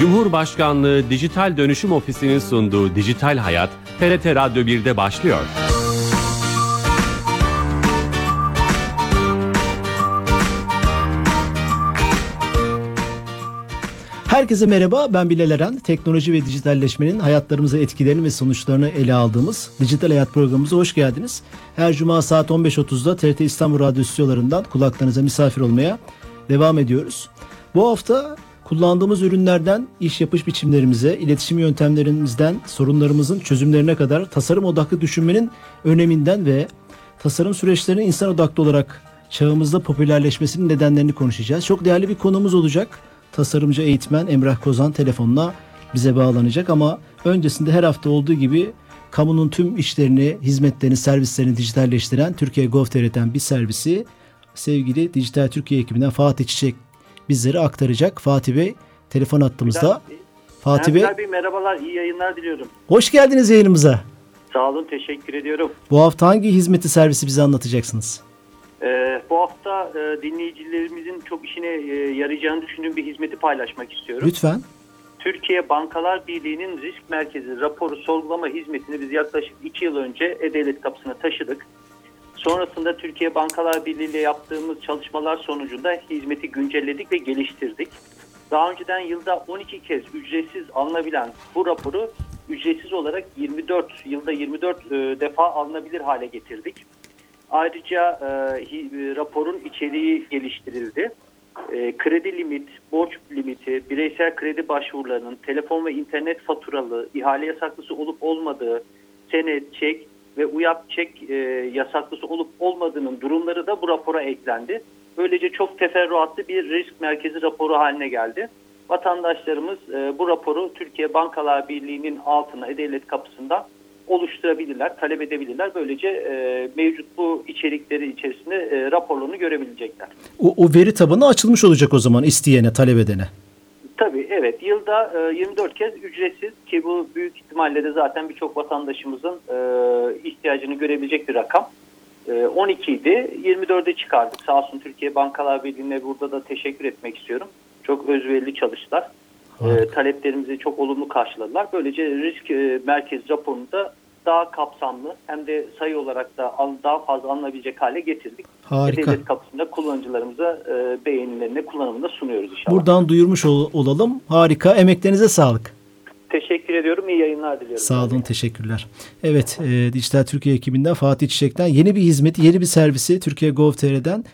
Cumhurbaşkanlığı Dijital Dönüşüm Ofisi'nin sunduğu Dijital Hayat, TRT Radyo 1'de başlıyor. Herkese merhaba, ben Bilal Eren. Teknoloji ve dijitalleşmenin hayatlarımıza etkilerini ve sonuçlarını ele aldığımız Dijital Hayat programımıza hoş geldiniz. Her cuma saat 15.30'da TRT İstanbul Radyo stüdyolarından kulaklarınıza misafir olmaya devam ediyoruz. Bu hafta kullandığımız ürünlerden iş yapış biçimlerimize, iletişim yöntemlerimizden sorunlarımızın çözümlerine kadar tasarım odaklı düşünmenin öneminden ve tasarım süreçlerinin insan odaklı olarak çağımızda popülerleşmesinin nedenlerini konuşacağız. Çok değerli bir konumuz olacak. Tasarımcı eğitmen Emrah Kozan telefonla bize bağlanacak ama öncesinde her hafta olduğu gibi kamunun tüm işlerini, hizmetlerini, servislerini dijitalleştiren Türkiye Gov.tr'den bir servisi sevgili Dijital Türkiye ekibinden Fatih Çiçek bizlere aktaracak. Fatih Bey telefon attığımızda. Fatih Bey. Bey merhabalar, iyi yayınlar diliyorum. Hoş geldiniz yayınımıza. Sağ olun, teşekkür ediyorum. Bu hafta hangi hizmeti servisi bize anlatacaksınız? Ee, bu hafta e, dinleyicilerimizin çok işine e, yarayacağını düşündüğüm bir hizmeti paylaşmak istiyorum. Lütfen. Türkiye Bankalar Birliği'nin risk merkezi raporu sorgulama hizmetini biz yaklaşık 2 yıl önce E-Devlet kapısına taşıdık. Sonrasında Türkiye Bankalar Birliği ile yaptığımız çalışmalar sonucunda hizmeti güncelledik ve geliştirdik. Daha önceden yılda 12 kez ücretsiz alınabilen bu raporu ücretsiz olarak 24 yılda 24 e, defa alınabilir hale getirdik. Ayrıca e, hi- raporun içeriği geliştirildi. E, kredi limit, borç limiti, bireysel kredi başvurularının telefon ve internet faturalı, ihale yasaklısı olup olmadığı, senet, çek ve UYAP çek e, yasaklısı olup olmadığının durumları da bu rapora eklendi. Böylece çok teferruatlı bir risk merkezi raporu haline geldi. Vatandaşlarımız e, bu raporu Türkiye Bankalar Birliği'nin altına E-Devlet kapısında oluşturabilirler, talep edebilirler. Böylece e, mevcut bu içerikleri içerisinde e, raporlarını görebilecekler. O, o veri tabanı açılmış olacak o zaman isteyene, talep edene. Tabii evet yılda e, 24 kez ücretsiz ki bu büyük ihtimalle de zaten birçok vatandaşımızın e, ihtiyacını görebilecek bir rakam. E, 12 idi 24'e çıkardık. Sağ olsun Türkiye Bankalar Birliği'ne burada da teşekkür etmek istiyorum. Çok özverili çalıştılar. E, Harika. taleplerimizi çok olumlu karşıladılar. Böylece risk e, merkez raporunda daha kapsamlı hem de sayı olarak da daha fazla alınabilecek hale getirdik. Harika. Devlet kapısında kullanıcılarımıza e, beğenilerine kullanımında sunuyoruz inşallah. Buradan duyurmuş ol- olalım. Harika. Emeklerinize sağlık. Teşekkür ediyorum. İyi yayınlar diliyorum. Sağ olun, teşekkürler. Evet, e, Dijital Türkiye ekibinden Fatih Çiçek'ten yeni bir hizmeti, yeni bir servisi Türkiye Gov.tr'den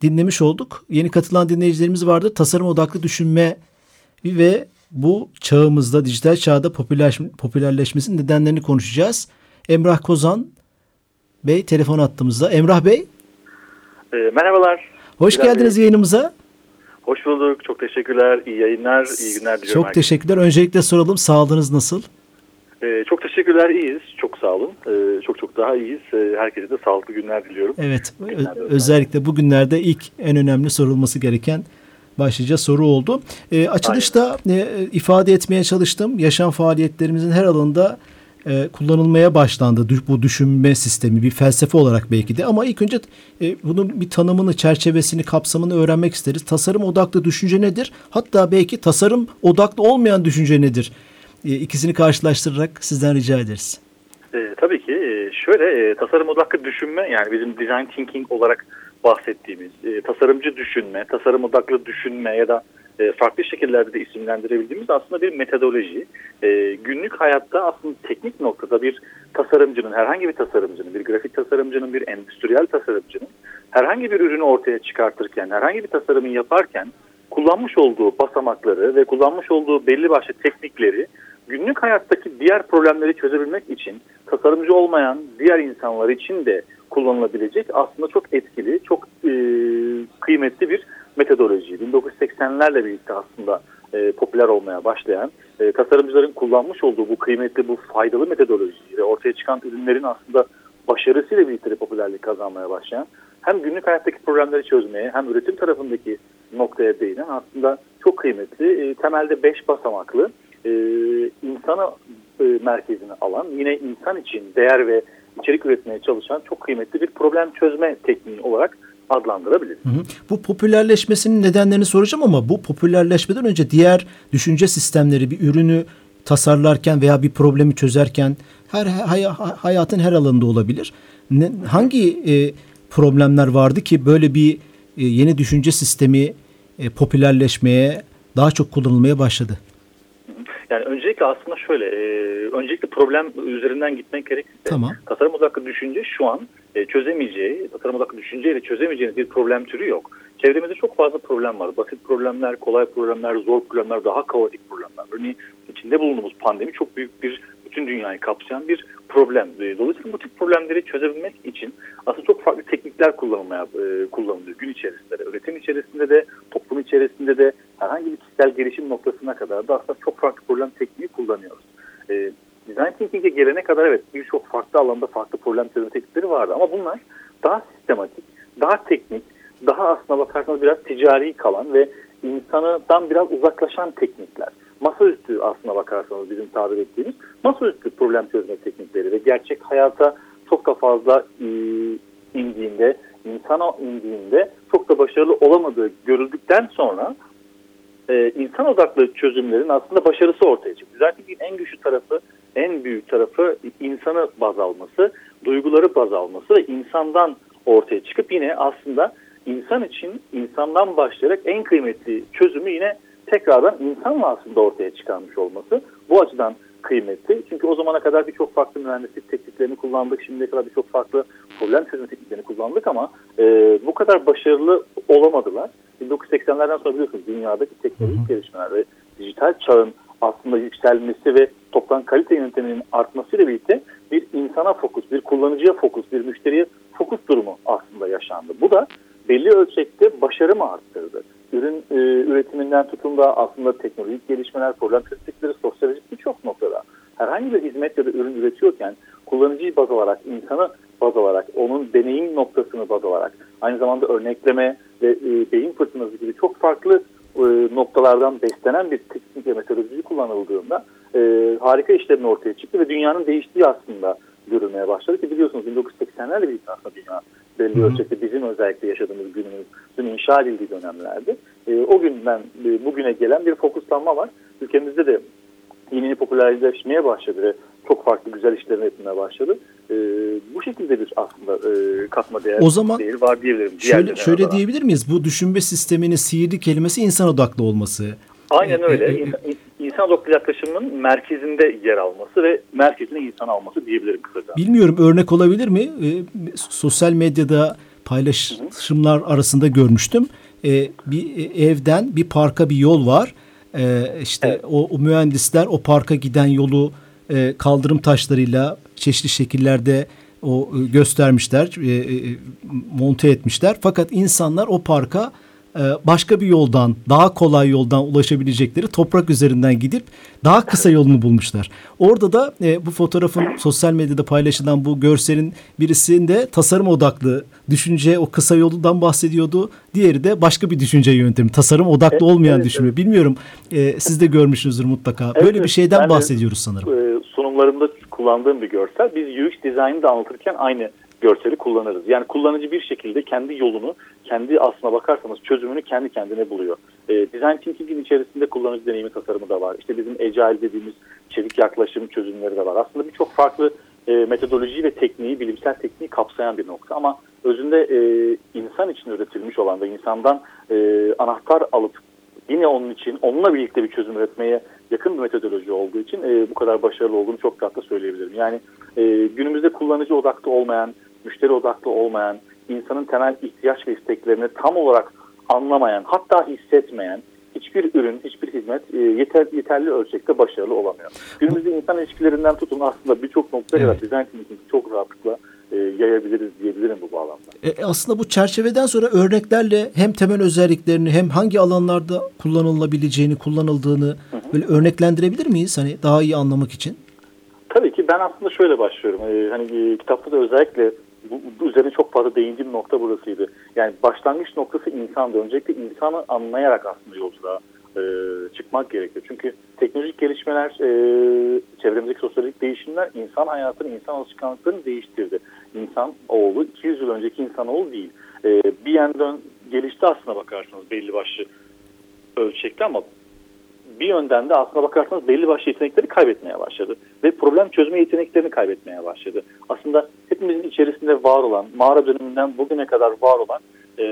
dinlemiş olduk. Yeni katılan dinleyicilerimiz vardı. Tasarım odaklı düşünme ve bu çağımızda, dijital çağda popüler, popülerleşmesinin nedenlerini konuşacağız. Emrah Kozan Bey telefon attığımızda. Emrah Bey, E, merhabalar. hoş Bilal geldiniz Bey. yayınımıza. Hoş bulduk. Çok teşekkürler. İyi yayınlar, iyi günler diliyorum. Çok herkese. teşekkürler. Öncelikle soralım, sağlığınız nasıl? E, çok teşekkürler. İyiyiz. Çok sağ olun. E, çok çok daha iyiyiz. E, herkese de sağlıklı günler diliyorum. Evet, Günlerde özellikle bugünlerde ilk en önemli sorulması gereken başlıca soru oldu. Ee, açılışta e, ifade etmeye çalıştım. Yaşam faaliyetlerimizin her alanında e, kullanılmaya başlandı bu düşünme sistemi bir felsefe olarak belki de ama ilk önce e, bunun bir tanımını, çerçevesini, kapsamını öğrenmek isteriz. Tasarım odaklı düşünce nedir? Hatta belki tasarım odaklı olmayan düşünce nedir? E, ikisini karşılaştırarak sizden rica ederiz. E, tabii ki e, şöyle e, tasarım odaklı düşünme yani bizim design thinking olarak bahsettiğimiz e, tasarımcı düşünme, tasarım odaklı düşünme ya da e, farklı şekillerde de isimlendirebildiğimiz aslında bir metodoloji. E, günlük hayatta aslında teknik noktada bir tasarımcının, herhangi bir tasarımcının, bir grafik tasarımcının, bir endüstriyel tasarımcının herhangi bir ürünü ortaya çıkartırken, herhangi bir tasarımı yaparken kullanmış olduğu basamakları ve kullanmış olduğu belli başlı teknikleri günlük hayattaki diğer problemleri çözebilmek için tasarımcı olmayan diğer insanlar için de kullanılabilecek aslında çok etkili, çok e, kıymetli bir metodoloji. 1980'lerle birlikte aslında e, popüler olmaya başlayan e, tasarımcıların kullanmış olduğu bu kıymetli, bu faydalı metodolojiyi ve ortaya çıkan ürünlerin aslında başarısıyla birlikte popülerlik kazanmaya başlayan hem günlük hayattaki problemleri çözmeye hem üretim tarafındaki noktaya değinen aslında çok kıymetli, e, temelde beş basamaklı e, insana e, merkezine alan, yine insan için değer ve içerik üretmeye çalışan çok kıymetli bir problem çözme tekniği olarak adlandırabiliriz. Hı hı. Bu popülerleşmesinin nedenlerini soracağım ama bu popülerleşmeden önce diğer düşünce sistemleri bir ürünü tasarlarken veya bir problemi çözerken her hay, hayatın her alanında olabilir. Ne, hangi e, problemler vardı ki böyle bir e, yeni düşünce sistemi e, popülerleşmeye, daha çok kullanılmaya başladı? Yani öncelikle aslında şöyle, e, öncelikle problem üzerinden gitmek gerekirse tamam. tasarım odaklı düşünce şu an e, çözemeyeceği, tasarım odaklı düşünceyle çözemeyeceğiniz bir problem türü yok. Çevremizde çok fazla problem var. Basit problemler, kolay problemler, zor problemler, daha kaotik problemler. Örneğin içinde bulunduğumuz pandemi çok büyük bir bütün dünyayı kapsayan bir problem. E, dolayısıyla bu tip problemleri çözebilmek için aslında çok farklı teknikler kullanılmaya e, kullanılıyor gün içerisinde de, üretim içerisinde de, toplum içerisinde de herhangi bir kişisel gelişim noktasına kadar da aslında çok farklı problem tekniği kullanıyoruz. E, Design Thinking'e gelene kadar evet birçok farklı alanda farklı problem çözme teknikleri vardı ama bunlar daha sistematik, daha teknik, daha aslına bakarsanız biraz ticari kalan ve insandan biraz uzaklaşan teknikler. Masaüstü aslına bakarsanız bizim tabir ettiğimiz masaüstü problem çözme teknikleri ve gerçek hayata çok da fazla e, indiğinde, insana indiğinde çok da başarılı olamadığı görüldükten sonra e, insan odaklı çözümlerin aslında başarısı ortaya çıktı. Zaten en güçlü tarafı, en büyük tarafı insanı baz alması, duyguları baz alması ve insandan ortaya çıkıp yine aslında insan için insandan başlayarak en kıymetli çözümü yine tekrardan insanla aslında ortaya çıkarmış olması bu açıdan kıymetli. Çünkü o zamana kadar birçok farklı mühendislik tekniklerini kullandık. Şimdiye kadar birçok farklı problem çözme tekniklerini kullandık ama e, bu kadar başarılı olamadılar. 1980'lerden sonra biliyorsunuz dünyadaki teknolojik gelişmeler ve dijital çağın aslında yükselmesi ve toplam kalite yönetiminin artmasıyla birlikte bir insana fokus, bir kullanıcıya fokus, bir müşteriye fokus durumu aslında yaşandı. Bu da belli ölçekte başarı mı arttırdı? Ürün e, üretiminden tutun da aslında teknolojik gelişmeler, problem çözdükleri sosyolojik birçok noktada herhangi bir hizmet ya da ürün üretiyorken kullanıcıyı baz alarak, insanı baz alarak, onun deneyim noktasını baz alarak, aynı zamanda örnekleme ve e, beyin fırtınası gibi çok farklı e, noktalardan beslenen bir teknik ve metodoloji kullanıldığında e, harika işlerin ortaya çıktı ve dünyanın değiştiği aslında görülmeye başladı ki biliyorsunuz 1980'lerle birlikte aslında dünya belli ölçekte bizim özellikle yaşadığımız günümüzün inşa edildiği dönemlerde e, o günden e, bugüne gelen bir fokuslanma var. Ülkemizde de yeni popülerleşmeye başladı ve çok farklı güzel işlerin yapmaya başladı. E, bu şekilde bir aslında e, katma değer, o zaman değeri var diyebilirim. Şöyle, şöyle olarak. diyebilir miyiz? Bu düşünme sisteminin sihirli kelimesi insan odaklı olması. Aynen öyle. E, insan odaklı yaklaşımın merkezinde yer alması ve merkezine insan alması diyebilirim kısaca. Bilmiyorum örnek olabilir mi? E, sosyal medyada paylaşımlar arasında görmüştüm. E, bir evden bir parka bir yol var. E, işte evet. o, o mühendisler o parka giden yolu e, kaldırım taşlarıyla çeşitli şekillerde o e, göstermişler, e, e, monte etmişler. Fakat insanlar o parka başka bir yoldan, daha kolay yoldan ulaşabilecekleri toprak üzerinden gidip daha kısa yolunu bulmuşlar. Orada da e, bu fotoğrafın sosyal medyada paylaşılan bu görselin birisinde tasarım odaklı düşünce o kısa yoldan bahsediyordu. Diğeri de başka bir düşünce yöntemi, tasarım odaklı olmayan evet, düşünme. Evet. Bilmiyorum e, siz de görmüşsünüzdür mutlaka. Evet, Böyle bir şeyden bahsediyoruz sanırım. E, sunumlarımda kullandığım bir görsel. Biz UX dizaynı da anlatırken aynı görseli kullanırız. Yani kullanıcı bir şekilde kendi yolunu, kendi aslına bakarsanız çözümünü kendi kendine buluyor. E, Design Thinking'in içerisinde kullanıcı deneyimi tasarımı da var. İşte bizim Agile dediğimiz çevik yaklaşım çözümleri de var. Aslında birçok farklı e, metodoloji ve tekniği, bilimsel tekniği kapsayan bir nokta. Ama özünde e, insan için üretilmiş olan ve insandan e, anahtar alıp yine onun için onunla birlikte bir çözüm üretmeye yakın bir metodoloji olduğu için e, bu kadar başarılı olduğunu çok rahatla söyleyebilirim. Yani e, günümüzde kullanıcı odaklı olmayan, müşteri odaklı olmayan, insanın temel ihtiyaç ve isteklerini tam olarak anlamayan, hatta hissetmeyen hiçbir ürün, hiçbir hizmet e, yeter, yeterli ölçekte başarılı olamıyor. Günümüzde insan ilişkilerinden tutun aslında birçok noktaya evet. kadar thinking çok rahatlıkla e, yayabiliriz diyebilirim bu bağlamda. E, aslında bu çerçeveden sonra örneklerle hem temel özelliklerini hem hangi alanlarda kullanılabileceğini, kullanıldığını hı hı. böyle örneklendirebilir miyiz? Hani daha iyi anlamak için. Tabii ki ben aslında şöyle başlıyorum. Ee, hani e, kitapta da özellikle bu, bu üzerine çok fazla değindiğim nokta burasıydı. Yani başlangıç noktası insandı. Öncelikle insanı anlayarak aslında yolculuğa e, çıkmak gerekiyor. Çünkü teknolojik gelişmeler, e, çevremizdeki sosyolojik değişimler insan hayatını, insan alışkanlıklarını değiştirdi. İnsan oğlu 200 yıl önceki insan oğlu değil. E, bir yandan gelişti aslına bakarsanız belli başlı ölçekte ama bir yönden de aslına bakarsanız belli başlı yetenekleri kaybetmeye başladı. Ve problem çözme yeteneklerini kaybetmeye başladı. Aslında hepimizin içerisinde var olan, mağara döneminden bugüne kadar var olan e,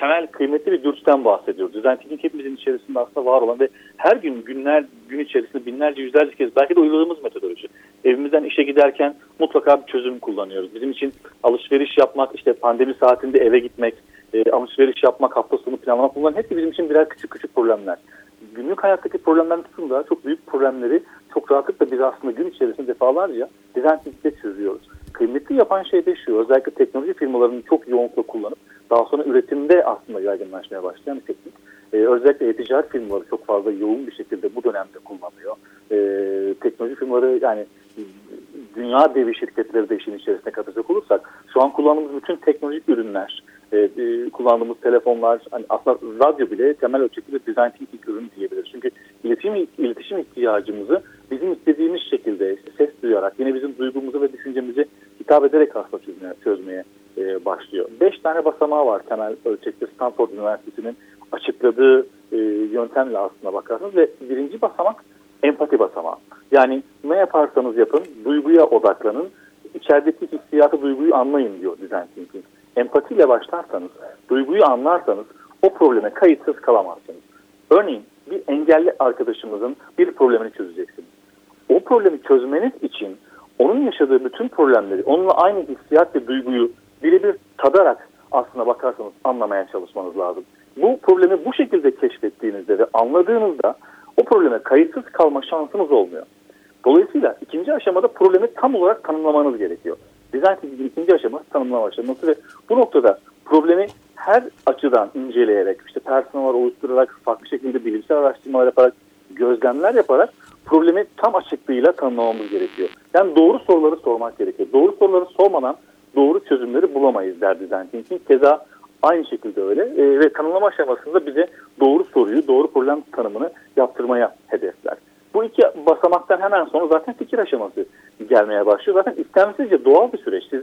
temel kıymetli bir dürtüden bahsediyoruz. Design thinking hepimizin içerisinde aslında var olan ve her gün günler gün içerisinde binlerce yüzlerce kez belki de uyguladığımız metodoloji. Evimizden işe giderken mutlaka bir çözüm kullanıyoruz. Bizim için alışveriş yapmak, işte pandemi saatinde eve gitmek, e, alışveriş yapmak, hafta sonu planlamak bunların hepsi bizim için birer küçük küçük problemler. Günlük hayattaki problemlerin dışında çok büyük problemleri çok rahatlıkla biz aslında gün içerisinde defalarca thinking'de çözüyoruz. Kıymetli yapan şey de şu, özellikle teknoloji firmalarının çok yoğunlukla kullanıp daha sonra üretimde aslında yaygınlaşmaya başlayan bir teknik. Ee, özellikle e-ticaret firmaları çok fazla yoğun bir şekilde bu dönemde kullanıyor. Ee, teknoloji firmaları yani dünya devi şirketleri de işin içerisine katacak olursak şu an kullandığımız bütün teknolojik ürünler, e, e, kullandığımız telefonlar, hani aslında radyo bile temel ölçekli bir design thinking ürünü diyebiliriz. Çünkü iletişim, iletişim ihtiyacımızı bizim istediğimiz şekilde işte ses duyarak, yine bizim duygumuzu ve düşüncemizi hitap ederek aslında çözmeye, çözmeye e, başlıyor. Beş tane basamağı var temel ölçekli Stanford Üniversitesi'nin açıkladığı e, yöntemle aslında bakarsanız ve birinci basamak empati basamağı. Yani ne yaparsanız yapın, duyguya odaklanın, içerideki hissiyatı, duyguyu anlayın diyor design thinking. Empatiyle başlarsanız, duyguyu anlarsanız o probleme kayıtsız kalamazsınız. Örneğin bir engelli arkadaşımızın bir problemini çözeceksiniz. O problemi çözmeniz için onun yaşadığı bütün problemleri, onunla aynı hissiyat ve duyguyu birebir tadarak aslına bakarsanız anlamaya çalışmanız lazım. Bu problemi bu şekilde keşfettiğinizde ve anladığınızda o probleme kayıtsız kalma şansınız olmuyor. Dolayısıyla ikinci aşamada problemi tam olarak tanımlamanız gerekiyor. Design thinking'in ikinci aşaması tanımlama aşaması ve bu noktada problemi her açıdan inceleyerek, işte personel oluşturarak, farklı şekilde bilimsel araştırmalar yaparak, gözlemler yaparak problemi tam açıklığıyla tanımlamamız gerekiyor. Yani doğru soruları sormak gerekiyor. Doğru soruları sormadan doğru çözümleri bulamayız der design thinking. Keza aynı şekilde öyle e, ve tanımlama aşamasında bize doğru soruyu, doğru problem tanımını yaptırmaya hedefler. Bu iki basamaktan hemen sonra zaten fikir aşaması gelmeye başlıyor. Zaten istemsizce doğal bir süreç. Siz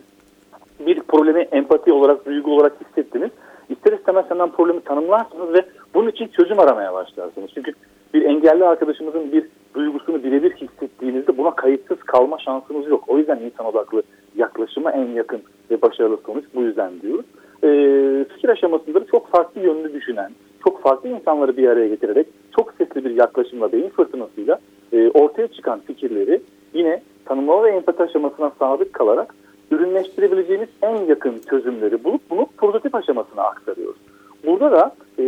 bir problemi empati olarak, duygu olarak hissettiniz. İster istemez hemen problemi tanımlarsınız ve bunun için çözüm aramaya başlarsınız. Çünkü bir engelli arkadaşımızın bir duygusunu birebir hissettiğinizde buna kayıtsız kalma şansınız yok. O yüzden insan odaklı yaklaşıma en yakın ve başarılı sonuç bu yüzden diyoruz. Ee, fikir aşamasında da çok farklı yönlü düşünen, çok farklı insanları bir araya getirerek çok sesli bir yaklaşımla, beyin fırtınasıyla e, ortaya çıkan fikirleri yine tanımlama ve empati aşamasına sadık kalarak ürünleştirebileceğimiz en yakın çözümleri bulup bunu prototip aşamasına aktarıyoruz. Burada da e,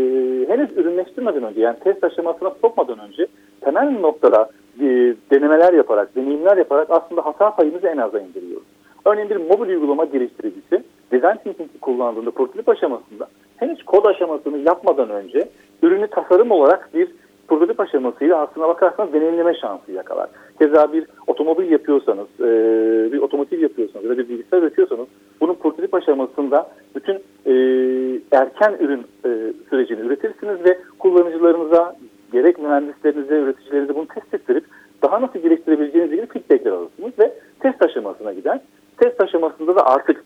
henüz ürünleştirmeden önce yani test aşamasına sokmadan önce temel noktada e, denemeler yaparak, deneyimler yaparak aslında hata payımızı en aza indiriyoruz. Örneğin bir mobil uygulama geliştiricisi design thinking kullandığında prototip aşamasında henüz kod aşamasını yapmadan önce ürünü tasarım olarak bir prototip aşamasıyla aslına bakarsanız deneyimleme şansı yakalar. Keza bir otomobil yapıyorsanız, e, bir otomotiv yapıyorsanız ya da bir bilgisayar üretiyorsanız bunun prototip aşamasında bütün e, erken ürün e, sürecini üretirsiniz ve kullanıcılarınıza gerek mühendislerinize, üreticilerinize bunu test ettirip daha nasıl geliştirebileceğiniz ilgili feedbackler alırsınız ve test aşamasına gider. Test aşamasında da artık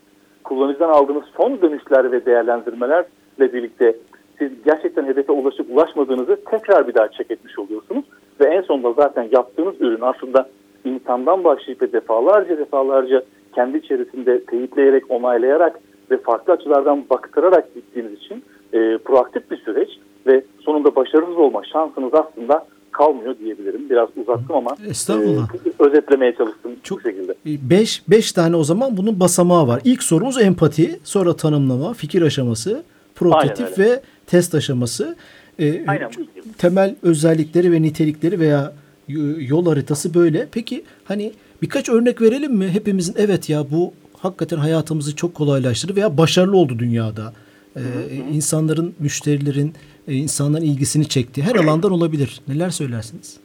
kullanıcıdan aldığınız son dönüşler ve değerlendirmelerle birlikte siz gerçekten hedefe ulaşıp ulaşmadığınızı tekrar bir daha check etmiş oluyorsunuz. Ve en sonunda zaten yaptığınız ürün aslında insandan başlayıp defalarca defalarca kendi içerisinde teyitleyerek, onaylayarak ve farklı açılardan baktırarak gittiğiniz için e, proaktif bir süreç ve sonunda başarısız olma şansınız aslında kalmıyor diyebilirim. Biraz uzattım ama Estağfurullah. E, özetlemeye çalıştım Çok, bu şekilde. 5 5 tane o zaman bunun basamağı var. İlk sorumuz empati, sonra tanımlama, fikir aşaması, prototip ve test aşaması. Ee, Aynen temel özellikleri ve nitelikleri veya yol haritası böyle. Peki hani birkaç örnek verelim mi? Hepimizin evet ya bu hakikaten hayatımızı çok kolaylaştırdı veya başarılı oldu dünyada. Ee, insanların, müşterilerin, e, insanların ilgisini çekti. Her alandan olabilir. Neler söylersiniz?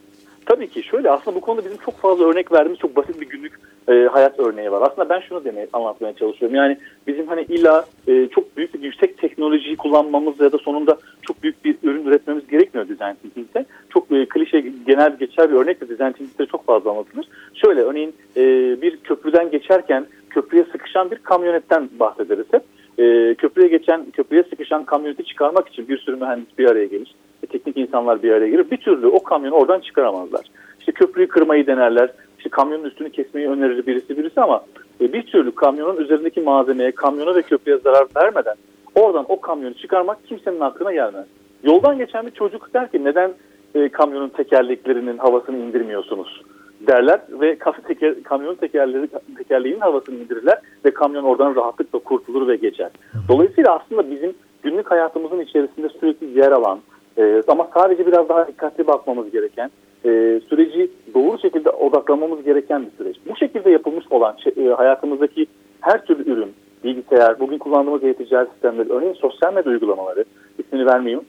Tabii ki şöyle aslında bu konuda bizim çok fazla örnek verdiğimiz çok basit bir günlük e, hayat örneği var. Aslında ben şunu demeye anlatmaya çalışıyorum. Yani bizim hani illa e, çok büyük bir yüksek teknolojiyi kullanmamız ya da sonunda çok büyük bir ürün üretmemiz gerekmiyor design thinking'de. Çok e, klişe genel geçer bir örnek de design thinking'de çok fazla anlatılır. Şöyle örneğin e, bir köprüden geçerken köprüye sıkışan bir kamyonetten bahsederiz hep. E, köprüye geçen, köprüye sıkışan kamyoneti çıkarmak için bir sürü mühendis bir araya gelir. E, teknik insanlar bir araya gelir. Bir türlü o kamyonu oradan çıkaramazlar. İşte köprüyü kırmayı denerler. İşte kamyonun üstünü kesmeyi önerir birisi birisi ama e, bir türlü kamyonun üzerindeki malzemeye, kamyona ve köprüye zarar vermeden oradan o kamyonu çıkarmak kimsenin aklına gelmez. Yoldan geçen bir çocuk der ki neden e, kamyonun tekerleklerinin havasını indirmiyorsunuz derler ve teker, kamyonun tekerleri, tekerleğinin havasını indirirler ve kamyon oradan rahatlıkla kurtulur ve geçer. Dolayısıyla aslında bizim günlük hayatımızın içerisinde sürekli yer alan e, ama sadece biraz daha dikkatli bakmamız gereken e, süreci doğru şekilde odaklamamız gereken bir süreç. Bu şekilde yapılmış olan şey, e, hayatımızdaki her türlü ürün, bilgisayar, bugün kullandığımız e-ticaret sistemleri, örneğin sosyal medya uygulamaları, ismini vermeyeyim.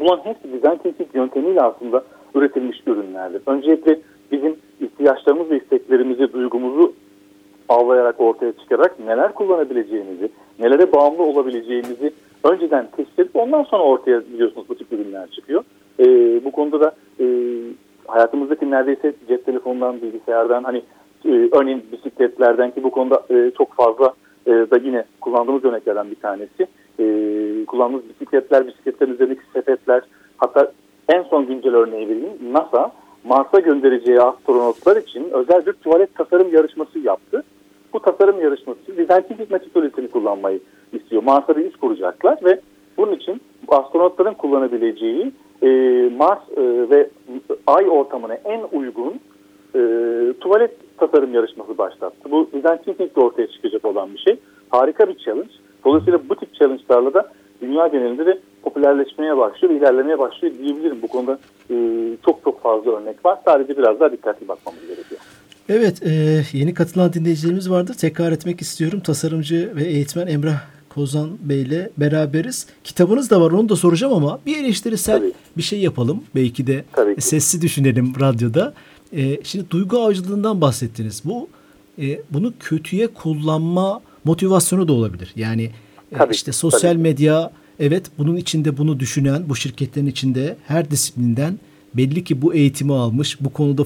Bunların hepsi design thinking yöntemiyle aslında üretilmiş ürünlerdir. Öncelikle bizim ihtiyaçlarımız ve isteklerimizi, duygumuzu avlayarak ortaya çıkarak neler kullanabileceğimizi, nelere bağımlı olabileceğimizi önceden test edip ondan sonra ortaya biliyorsunuz bu tip ürünler çıkıyor. E, bu konuda da e, hayatımızdaki neredeyse cep telefonundan, bilgisayardan hani e, örneğin bisikletlerden ki bu konuda e, çok fazla e, da yine kullandığımız örneklerden bir tanesi. E, kullandığımız bisikletler, bisikletlerin üzerindeki sepetler hatta en son güncel örneği vereyim. NASA Mars'a göndereceği astronotlar için özel bir tuvalet tasarım yarışması yaptı. Bu tasarım yarışması design thinking metodolojisini kullanmayı istiyor. Mars'a bir üs kuracaklar ve bunun için astronotların kullanabileceği e, Mars e, ve Ay ortamına en uygun e, tuvalet tasarım yarışması başlattı. Bu design thinking'de ortaya çıkacak olan bir şey. Harika bir challenge. Dolayısıyla bu tip challenge'larla da dünya genelinde de popülerleşmeye başlıyor ilerlemeye başlıyor diyebilirim. Bu konuda e, çok çok fazla örnek var. Sadece biraz daha dikkatli bakmamız gerekiyor. Evet, e, yeni katılan dinleyicilerimiz vardır. Tekrar etmek istiyorum. Tasarımcı ve eğitmen Emrah Kozan Bey ile beraberiz. Kitabınız da var onu da soracağım ama bir eleştirisel Tabii. bir şey yapalım. Belki de sesli düşünelim radyoda. E, şimdi duygu avcılığından bahsettiniz. Bu e, bunu kötüye kullanma motivasyonu da olabilir. Yani e, Tabii, işte sosyal tabii. medya evet bunun içinde bunu düşünen bu şirketlerin içinde her disiplinden belli ki bu eğitimi almış, bu konuda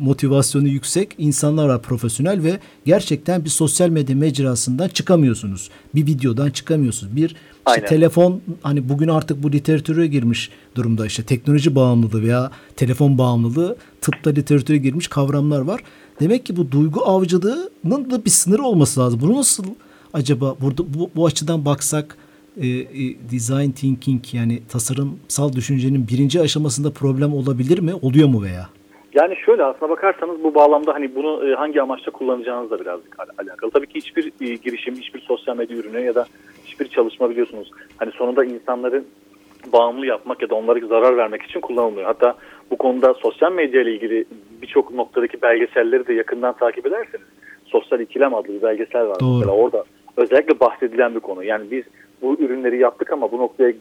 motivasyonu yüksek insanlar var profesyonel ve gerçekten bir sosyal medya mecrasından çıkamıyorsunuz. Bir videodan çıkamıyorsunuz. Bir işte telefon hani bugün artık bu literatüre girmiş durumda işte teknoloji bağımlılığı veya telefon bağımlılığı tıpta literatüre girmiş kavramlar var. Demek ki bu duygu avcılığının da bir sınırı olması lazım. Bunu nasıl acaba burada bu, bu açıdan baksak e, e, design thinking yani tasarımsal düşüncenin birinci aşamasında problem olabilir mi? Oluyor mu veya? Yani şöyle aslına bakarsanız bu bağlamda hani bunu e, hangi amaçla kullanacağınızla birazcık alakalı. Tabii ki hiçbir e, girişim, hiçbir sosyal medya ürünü ya da hiçbir çalışma biliyorsunuz. Hani sonunda insanları bağımlı yapmak ya da onlara zarar vermek için kullanılmıyor. Hatta bu konuda sosyal medya ile ilgili birçok noktadaki belgeselleri de yakından takip ederseniz Sosyal İkilem adlı bir belgesel var. Doğru. Mesela orada özellikle bahsedilen bir konu. Yani biz bu ürünleri yaptık ama bu noktaya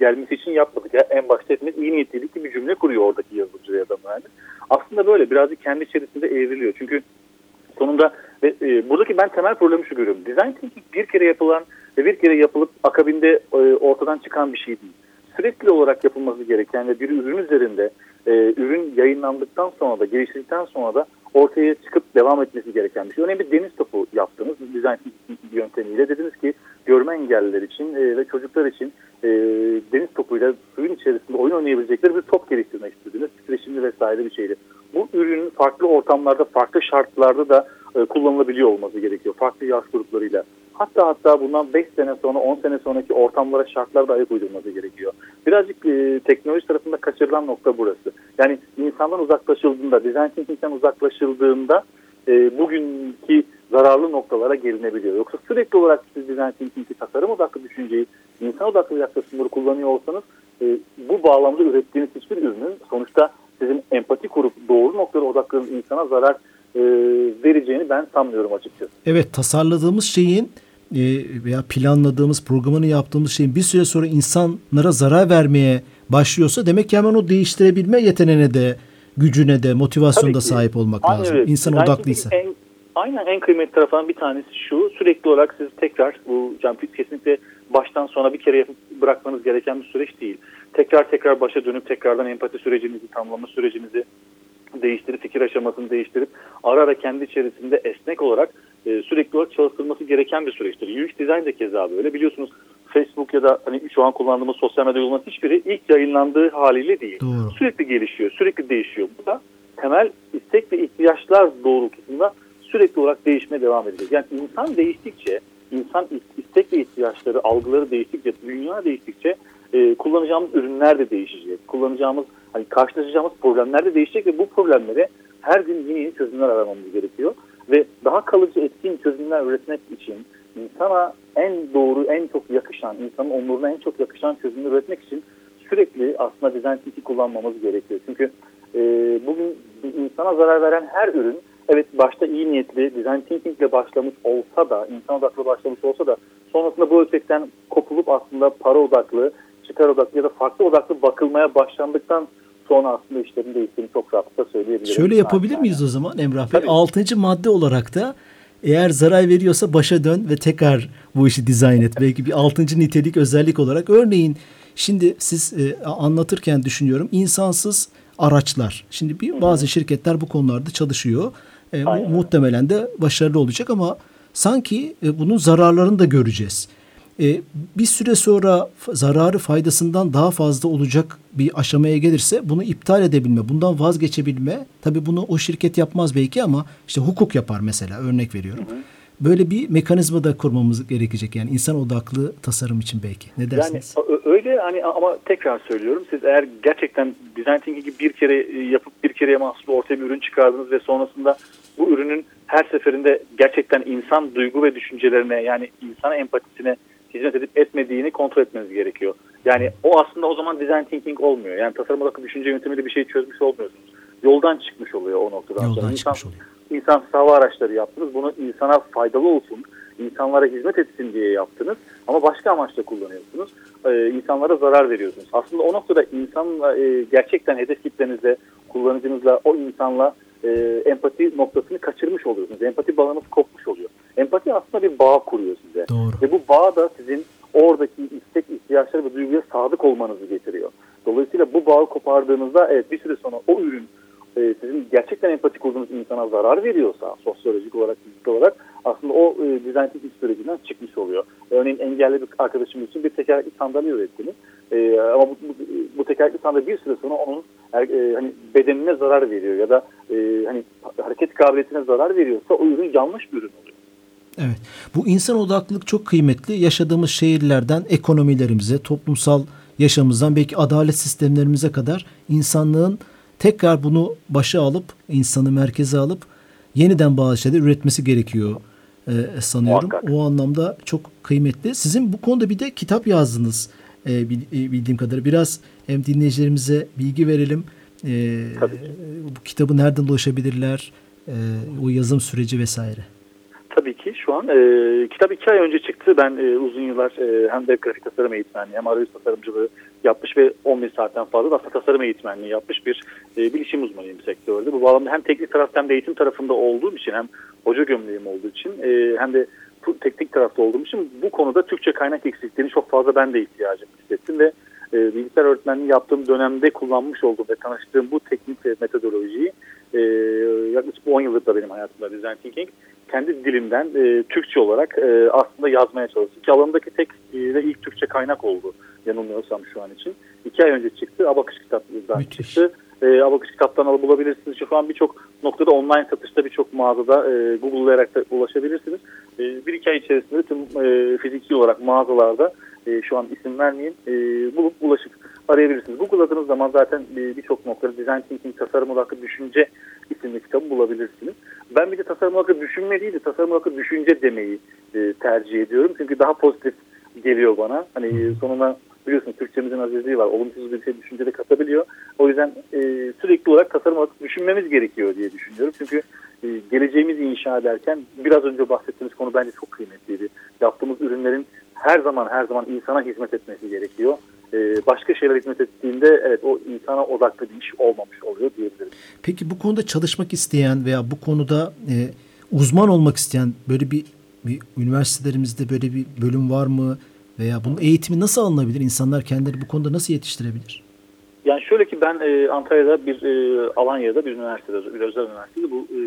gelmesi için yapmadık. Ya en başta hepimiz iyi niyetliydik ki bir cümle kuruyor oradaki yazıcı ya da mühendis. Aslında böyle birazcık kendi içerisinde evriliyor. Çünkü sonunda ve e, buradaki ben temel problemi şu görüyorum. Design thinking bir kere yapılan ve bir kere yapılıp akabinde e, ortadan çıkan bir şey değil. Sürekli olarak yapılması gereken ve bir ürün üzerinde e, ürün yayınlandıktan sonra da geliştirdikten sonra da ortaya çıkıp devam etmesi gereken bir şey. Örneğin bir deniz topu yaptınız design yöntemiyle. Dediniz ki görme engelliler için e, ve çocuklar için e, deniz topuyla suyun içerisinde oyun oynayabilecekleri bir top geliştirmek istediniz. Titreşimli vesaire bir şeydi. Bu ürünün farklı ortamlarda, farklı şartlarda da e, kullanılabiliyor olması gerekiyor. Farklı yaş gruplarıyla. Hatta hatta bundan 5 sene sonra 10 sene sonraki ortamlara şartlarda ayak uydurması gerekiyor. Birazcık e, teknoloji tarafında kaçırılan nokta burası. Yani insandan uzaklaşıldığında, design thinking'den uzaklaşıldığında e, bugünkü zararlı noktalara gelinebiliyor. Yoksa sürekli olarak siz design thinking'i, tasarım odaklı düşünceyi, insan odaklı yaklaşımları kullanıyor olsanız e, bu bağlamda ürettiğiniz hiçbir ürünün sonuçta sizin empati kurup doğru noktalara odaklanıp insana zarar e, vereceğini ben sanmıyorum açıkçası. Evet tasarladığımız şeyin veya planladığımız programını yaptığımız şeyin bir süre sonra insanlara zarar vermeye başlıyorsa demek ki hemen o değiştirebilme yeteneğine de gücüne de motivasyonuna da sahip olmak Aynen lazım. Öyle. İnsan odaklıysa. En, Aynen en kıymetli tarafından bir tanesi şu. Sürekli olarak siz tekrar bu yani kesinlikle baştan sona bir kere bırakmanız gereken bir süreç değil. Tekrar tekrar başa dönüp tekrardan empati sürecinizi, tamamlama sürecinizi değiştirip fikir aşamasını değiştirip ara ara kendi içerisinde esnek olarak e, sürekli olarak çalıştırılması gereken bir süreçtir. UX design de keza böyle. Biliyorsunuz Facebook ya da hani şu an kullandığımız sosyal medya uygulaması hiçbiri ilk yayınlandığı haliyle değil. Doğru. Sürekli gelişiyor, sürekli değişiyor. Bu da temel istek ve ihtiyaçlar doğrultusunda sürekli olarak değişmeye devam edecek. Yani insan değiştikçe, insan istek ve ihtiyaçları, algıları değiştikçe, dünya değiştikçe e, kullanacağımız ürünler de değişecek. Kullanacağımız, hani karşılaşacağımız problemler de değişecek ve bu problemlere her gün yeni yeni çözümler aramamız gerekiyor. Ve daha kalıcı etkin çözümler üretmek için insana en doğru, en çok yakışan, insanın onuruna en çok yakışan çözümler üretmek için sürekli aslında design thinking kullanmamız gerekiyor. Çünkü e, bugün insana zarar veren her ürün evet başta iyi niyetli design thinking ile başlamış olsa da, insan odaklı başlamış olsa da sonrasında bu ölçekten kopulup aslında para odaklı, çıkar odaklı ya da farklı odaklı bakılmaya başlandıktan sonra aslında işlerin değiştiğini çok rahatlıkla söyleyebilirim. Şöyle yapabilir miyiz o zaman Emrah Bey? Tabii. Altıncı madde olarak da eğer zarar veriyorsa başa dön ve tekrar bu işi dizayn et. Belki bir altıncı nitelik özellik olarak. Örneğin şimdi siz e, anlatırken düşünüyorum insansız araçlar. Şimdi bir bazı şirketler bu konularda çalışıyor. E, Aynen. muhtemelen de başarılı olacak ama sanki e, bunun zararlarını da göreceğiz. E, bir süre sonra zararı faydasından daha fazla olacak bir aşamaya gelirse bunu iptal edebilme, bundan vazgeçebilme. Tabii bunu o şirket yapmaz belki ama işte hukuk yapar mesela örnek veriyorum. Böyle bir mekanizma da kurmamız gerekecek yani insan odaklı tasarım için belki. Ne Yani dersiniz? ö- öyle hani ama tekrar söylüyorum siz eğer gerçekten design thinking'i bir kere e, yapıp bir kereye mahsus ortaya bir ürün çıkardınız ve sonrasında bu ürünün her seferinde gerçekten insan duygu ve düşüncelerine yani insana empatisine hizmet edip etmediğini kontrol etmeniz gerekiyor. Yani o aslında o zaman design thinking olmuyor. Yani tasarım odaklı düşünce yöntemiyle bir şey çözmüş olmuyorsunuz. Yoldan çıkmış oluyor o noktadan sonra. Yoldan İnsan- çıkmış oluyor. insan hava araçları yaptınız. Bunu insana faydalı olsun, insanlara hizmet etsin diye yaptınız. Ama başka amaçla kullanıyorsunuz. Ee, insanlara zarar veriyorsunuz. Aslında o noktada insanla e, gerçekten hedef kitlenizle, kullanıcınızla, o insanla e, empati noktasını kaçırmış oluyorsunuz. Empati bağınız kopmuş oluyor. Empati aslında bir bağ kuruyor size. Doğru. Ve bu bağ da sizin oradaki istek, ihtiyaçları ve duyguya sadık olmanızı getiriyor. Dolayısıyla bu bağı kopardığınızda evet bir süre sonra o ürün e, sizin gerçekten empati kurduğunuz insana zarar veriyorsa sosyolojik olarak, fizik olarak aslında o e, design thinking sürecinden çıkmış oluyor. Örneğin engelli bir arkadaşımız için bir tekerlekli sandalye ürettiniz. E, ama bu, bu, bu tekerlekli sandalye bir süre sonra onun er- e, hani bedenine zarar veriyor ya da e, hani hareket kabiliyetine zarar veriyorsa o ürün yanlış bir ürün oluyor. Evet. Bu insan odaklılık çok kıymetli. Yaşadığımız şehirlerden ekonomilerimize, toplumsal yaşamımızdan belki adalet sistemlerimize kadar insanlığın tekrar bunu başa alıp, insanı merkeze alıp yeniden bazı şeyler üretmesi gerekiyor e, sanıyorum. Muhakkak. O anlamda çok kıymetli. Sizin bu konuda bir de kitap yazdınız e, e, bildiğim kadarıyla. Biraz hem dinleyicilerimize bilgi verelim. E, Tabii ki. bu kitabı nereden ulaşabilirler? E, o yazım süreci vesaire. Tabii ki şu an e, kitap iki ay önce çıktı. Ben e, uzun yıllar e, hem de grafik tasarım eğitmenliği hem arayüz tasarımcılığı yapmış ve 11 saatten fazla da aslında tasarım eğitmenliği yapmış bir e, bilişim uzmanıyım sektörde. Bu bağlamda hem teknik tarafta hem de eğitim tarafında olduğum için hem hoca gömleğim olduğu için e, hem de teknik tarafta olduğum için bu konuda Türkçe kaynak eksikliğini çok fazla ben de ihtiyacım hissettim ve e, bilgisayar öğretmenliği yaptığım dönemde kullanmış olduğum ve tanıştığım bu teknik metodolojiyi e, yaklaşık 10 yıldır da benim hayatımda design thinking kendi dilimden e, Türkçe olarak e, aslında yazmaya çalıştım. Ki alanındaki tek ve ilk Türkçe kaynak oldu yanılmıyorsam şu an için. İki ay önce çıktı. Abakış kitaplarından çıktı. E, Abakış kitaptan alıp bulabilirsiniz. Şu an birçok noktada online satışta birçok mağazada e, Google'layarak da ulaşabilirsiniz. E, bir iki ay içerisinde tüm e, fiziki olarak mağazalarda e, şu an isim vermeyeyim e, bulup ulaşıp arayabilirsiniz. Google'ladığınız zaman zaten e, birçok noktada Design Thinking Tasarım Odaklı Düşünce isimli kitabı bulabilirsiniz. Ben bir de tasarım odaklı düşünme değil de tasarım odaklı düşünce demeyi e, tercih ediyorum. Çünkü daha pozitif geliyor bana. Hani sonuna biliyorsunuz Türkçemizin azizliği var. Olumsuz bir şey düşünce de katabiliyor. O yüzden e, sürekli olarak tasarım odaklı düşünmemiz gerekiyor diye düşünüyorum. Çünkü e, geleceğimizi inşa ederken biraz önce bahsettiğimiz konu bence çok kıymetliydi. Yaptığımız ürünlerin her zaman her zaman insana hizmet etmesi gerekiyor. E, başka şeyler hizmet ettiğinde evet o insana odaklı bir iş olmamış oluyor diyebilirim. Peki bu konuda çalışmak isteyen veya bu konuda e, uzman olmak isteyen böyle bir, bir üniversitelerimizde böyle bir bölüm var mı? Veya bunun eğitimi nasıl alınabilir? İnsanlar kendileri bu konuda nasıl yetiştirebilir? Yani şöyle ki ben e, Antalya'da bir e, Alanya'da bir üniversitede, bir özel üniversitede bu e,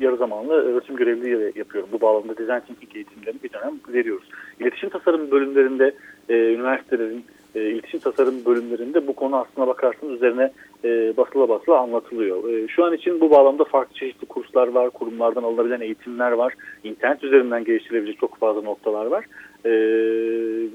yarı zamanlı öğretim görevliliği yapıyorum. Bu bağlamda design thinking eğitimlerini bir dönem veriyoruz. İletişim tasarım bölümlerinde e, üniversitelerin e, iletişim tasarım bölümlerinde bu konu aslına bakarsanız üzerine e, basıla basıla anlatılıyor. E, şu an için bu bağlamda farklı çeşitli kurslar var, kurumlardan alınabilen eğitimler var, internet üzerinden geliştirilebilecek çok fazla noktalar var. E,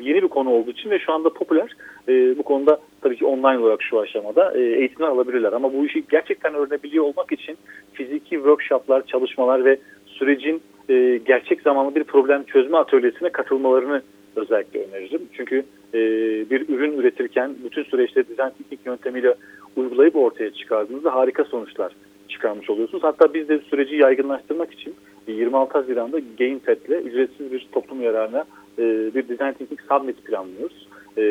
yeni bir konu olduğu için ve şu anda popüler. E, bu konuda tabii ki online olarak şu aşamada e, eğitimler alabilirler. Ama bu işi gerçekten öğrenebiliyor olmak için fiziki workshoplar, çalışmalar ve sürecin e, gerçek zamanlı bir problem çözme atölyesine katılmalarını özellikle öneririm. Çünkü e, bir ürün üretirken bütün süreçte dizayn teknik yöntemiyle uygulayıp ortaya çıkardığınızda harika sonuçlar çıkarmış oluyorsunuz. Hatta biz de süreci yaygınlaştırmak için 26 Haziran'da GameFed'le ücretsiz bir toplum yararına e, bir Design Thinking Summit planlıyoruz. E,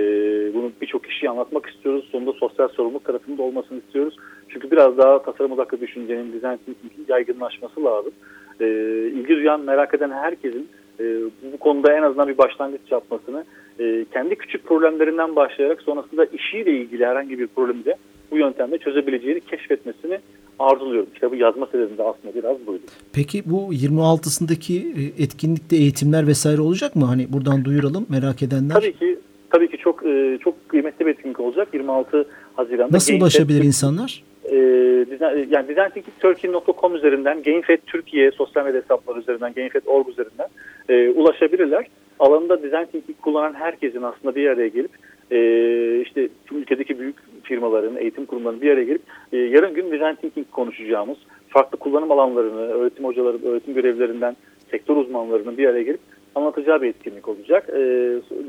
bunu birçok kişiye anlatmak istiyoruz. Sonunda sosyal sorumluluk tarafında olmasını istiyoruz. Çünkü biraz daha tasarım odaklı düşüncenin Design Thinking'in yaygınlaşması lazım. E, ilgi duyan, merak eden herkesin e, bu konuda en azından bir başlangıç yapmasını, e, kendi küçük problemlerinden başlayarak sonrasında işiyle ilgili herhangi bir problemi de bu yöntemle çözebileceğini keşfetmesini arzuluyorum. Bu yazma sebebim de aslında biraz buydu. Peki bu 26'sındaki e, etkinlikte eğitimler vesaire olacak mı? Hani buradan duyuralım merak edenler. Tabii ki tabii ki çok e, çok kıymetli bir etkinlik olacak. 26 Haziran'da. Nasıl ulaşabilir insanlar? E, yani designthinkingturkey.com üzerinden Gamefed Türkiye sosyal medya hesapları üzerinden Gamefed.org üzerinden e, ulaşabilirler. Alanında design thinking kullanan herkesin aslında bir araya gelip e, işte ülkedeki büyük firmaların, eğitim kurumlarının bir araya gelip e, yarın gün design thinking konuşacağımız farklı kullanım alanlarını, öğretim hocaları, öğretim görevlerinden sektör uzmanlarının bir araya gelip anlatacağı bir etkinlik olacak. E,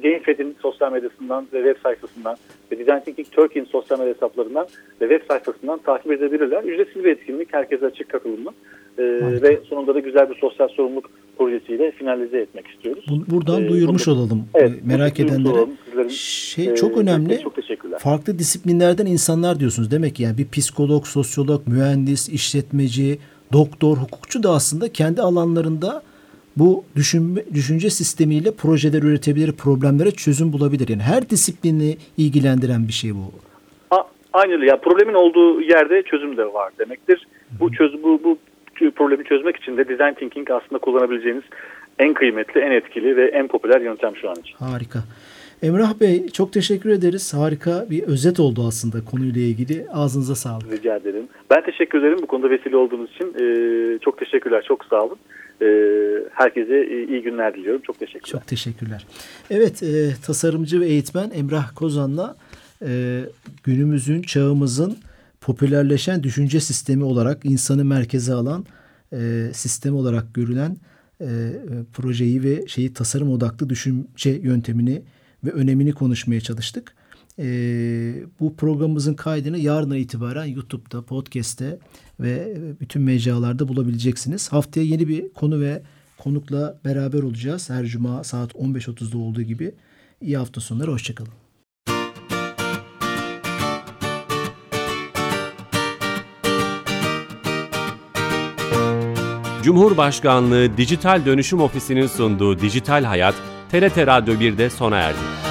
GameFed'in sosyal medyasından ve web sayfasından ve Design Thinking Turkey'in sosyal medya hesaplarından ve web sayfasından takip edebilirler. Ücretsiz bir etkinlik, herkese açık katılımlı. E, ve sonunda da güzel bir sosyal sorumluluk projesiyle finalize etmek istiyoruz. Buradan ee, duyurmuş bunu, olalım evet, merak edenlere. Şey e, çok önemli. Çok teşekkürler. Farklı disiplinlerden insanlar diyorsunuz demek ki yani bir psikolog, sosyolog, mühendis, işletmeci, doktor, hukukçu da aslında kendi alanlarında bu düşünme, düşünce sistemiyle projeler üretebilir, problemlere çözüm bulabilir. Yani her disiplini ilgilendiren bir şey bu. A, aynı öyle. Ya problemin olduğu yerde çözüm de var demektir. Bu çöz bu bu problemi çözmek için de design thinking aslında kullanabileceğiniz en kıymetli, en etkili ve en popüler yöntem şu an için. Harika. Emrah Bey çok teşekkür ederiz. Harika bir özet oldu aslında konuyla ilgili. Ağzınıza sağlık. Rica ederim. Ben teşekkür ederim bu konuda vesile olduğunuz için. Ee, çok teşekkürler, çok sağ olun. Ee, herkese iyi günler diliyorum. Çok teşekkürler. Çok teşekkürler. Evet, e, tasarımcı ve eğitmen Emrah Kozan'la e, günümüzün, çağımızın popülerleşen düşünce sistemi olarak insanı merkeze alan e, sistem olarak görülen e, projeyi ve şeyi tasarım odaklı düşünce yöntemini ve önemini konuşmaya çalıştık. E, bu programımızın kaydını yarına itibaren YouTube'da, podcast'te ve bütün mecralarda bulabileceksiniz. Haftaya yeni bir konu ve konukla beraber olacağız. Her cuma saat 15.30'da olduğu gibi. İyi hafta sonları, hoşçakalın. Cumhurbaşkanlığı Dijital Dönüşüm Ofisi'nin sunduğu Dijital Hayat, TRT Radyo 1'de sona erdi.